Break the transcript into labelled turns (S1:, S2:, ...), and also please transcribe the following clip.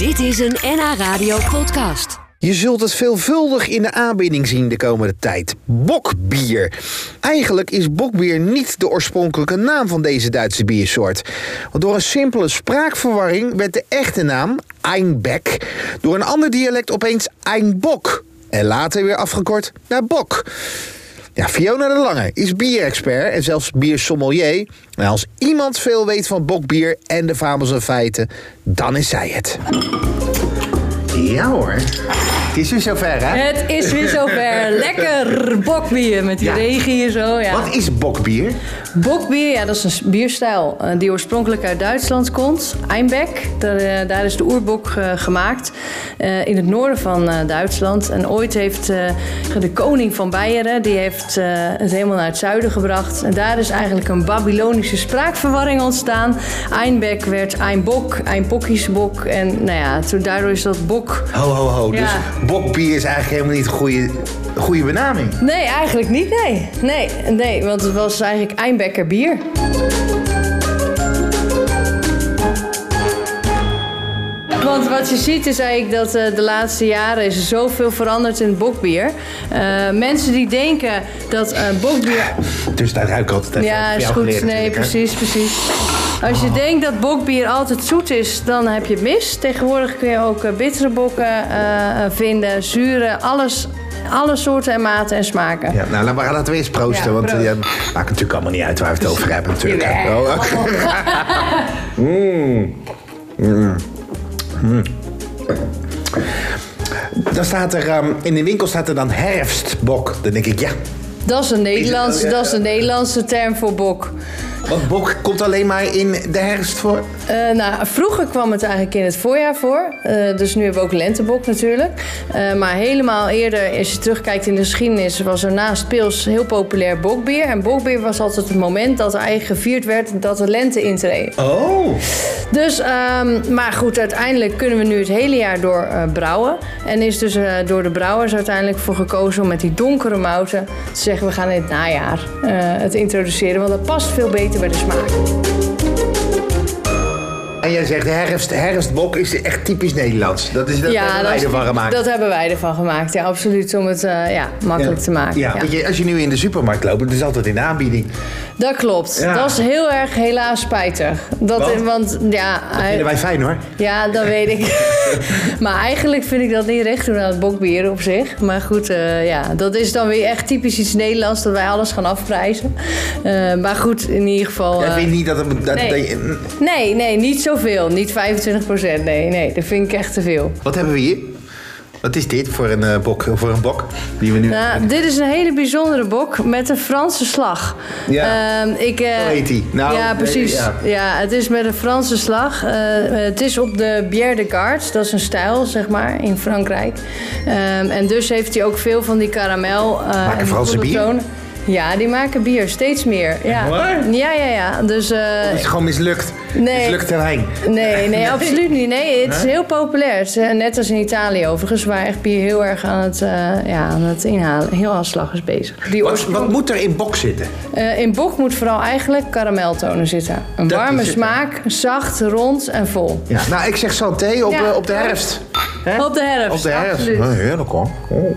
S1: Dit is een NH Radio podcast.
S2: Je zult het veelvuldig in de aanbieding zien de komende tijd. Bokbier. Eigenlijk is bokbier niet de oorspronkelijke naam van deze Duitse biersoort. Want door een simpele spraakverwarring werd de echte naam Einbeck door een ander dialect opeens Einbok. En later weer afgekort naar Bok. Fiona de Lange is bierexpert en zelfs biersommelier. En als iemand veel weet van bokbier en de fabels en feiten, dan is zij het. Ja hoor. Het is weer zover, hè?
S3: Het is weer zover. Lekker bokbier met die
S2: Ja.
S3: regen hier zo. Ja.
S2: Wat is bokbier?
S3: Bokbier, ja, dat is een bierstijl eh, die oorspronkelijk uit Duitsland komt. Einbeck, daar, eh, daar is de oerbok eh, gemaakt. in het noorden van Duitsland. En ooit heeft de koning van Beieren, die heeft het helemaal naar het zuiden gebracht. En daar is eigenlijk een Babylonische spraakverwarring ontstaan. Einbeck werd Einbok, Einpokkiesbok. En nou ja, daardoor is dat bok...
S2: Ho, ho, ho.
S3: Ja.
S2: Dus bokbier is eigenlijk helemaal niet een goede, goede benaming.
S3: Nee, eigenlijk niet, nee. Nee, nee want het was eigenlijk Einbecker bier. Want wat je ziet is eigenlijk dat eh, de laatste jaren is er zoveel veranderd in het bokbier. Eh, mensen die denken dat eh, bokbier...
S2: Dus daar ruik ik altijd even
S3: Ja, is goed. Nee, precies, precies. Als je denkt dat bokbier altijd zoet is, dan heb je het mis. Tegenwoordig kun je ook eh, bittere bokken eh, eh, vinden, zure, alles, alle soorten en maten en smaken.
S2: Ja, nou, laten we- eerst proosten,
S3: Ja,
S2: want
S3: proost.
S2: ja, maakt natuurlijk allemaal niet uit waar we het over hebben natuurlijk. Oh, Mm. Mm. Mm. Dan staat er, ehm, in de winkel staat er dan herfstbok. Dan denk ik, ja,
S3: Dat is een Nederlandse,
S2: ja,
S3: dat is een Nederlandse term voor bok.
S2: Want bok komt alleen maar in de herfst voor.
S3: Eh, nou, vroeger kwam het eigenlijk in het voorjaar voor. Eh, dus nu hebben we ook lentebok natuurlijk. Eh, maar helemaal eerder, als je terugkijkt in de geschiedenis, was er naast pils heel populair bokbier. En bokbier was altijd het moment dat er eigenlijk gevierd werd dat de lente intreedt.
S2: Oh.
S3: Dus, ehm, maar goed, uiteindelijk kunnen we nu het hele jaar door brouwen. En is dus door de brouwers uiteindelijk voor gekozen om met die donkere mouten te zeggen: we gaan in het najaar het introduceren, want dat past veel beter bij de smaak.
S2: En jij zegt herfst, herfstbok is echt typisch Nederlands. Dat, is, dat hebben wij ervan gemaakt.
S3: Dat hebben wij ervan gemaakt, ja, absoluut. Om het eh, ja, makkelijk te maken.
S2: Ja,
S3: Ja.
S2: weet je, als je nu in de supermarkt loopt, het is altijd in de aanbieding.
S3: Dat klopt. Dat is heel erg helaas spijtig. Dat,
S2: Want?
S3: want ja,
S2: Dat vinden wij fijn hoor.
S3: Ja, dat weet ik. maar eigenlijk vind ik dat niet recht doen aan het bokbier op zich. Maar goed, eh, ja, dat is dan weer echt typisch iets Nederlands dat wij alles gaan afprijzen. Eh, maar goed, in ieder geval.
S2: Jij
S3: eh,
S2: vindt niet dat het... Dat,
S3: nee.
S2: dat je-
S3: nee, nee, niet zoveel. Niet 25 procent. Nee, nee, dat vind ik echt te veel.
S2: wat hebben we hier? Wat is dit voor een, eh, bok, voor een bok? Die we nu...
S3: Nou, dit is een hele bijzondere bok met een Franse slag.
S2: Ja.
S3: Ehm, ik,
S2: Zo heet die. Nou,
S3: ja, precies.
S2: eh,
S3: ja.
S2: ja.
S3: het is met een Franse slag. Het is op de Bière de Garde. Dat is een stijl, zeg maar, in Frankrijk. Ehm, en dus heeft hij ook veel van die karamel. eh,
S2: Maken
S3: en
S2: Franse bier?
S3: Ja, die maken bier, steeds meer. Ja, ja, ja. ja. Dus, eh,
S2: Het is gewoon mislukt.
S3: Nee.
S2: Mislukt terrein.
S3: Nee, nee, absoluut niet. Nee, het is heel populair. Het is, eh, net als in Italië overigens, waar echt bier heel erg aan het, eh, ja, aan het inhalen. Heel aan slag is bezig. Die
S2: Wat,
S3: oorsprong-
S2: wat moet er in bok zitten?
S3: Eh, in bok moet vooral eigenlijk karameltonen zitten. Een
S2: Dat
S3: warme smaak, zacht, rond en vol.
S2: Ja. Nou, ik zeg santé op,
S3: Ja.
S2: op de herfst. Hè?
S3: Op de herfst,
S2: Op de herfst.
S3: absoluut.
S2: Oh, heerlijk hoor. Oh.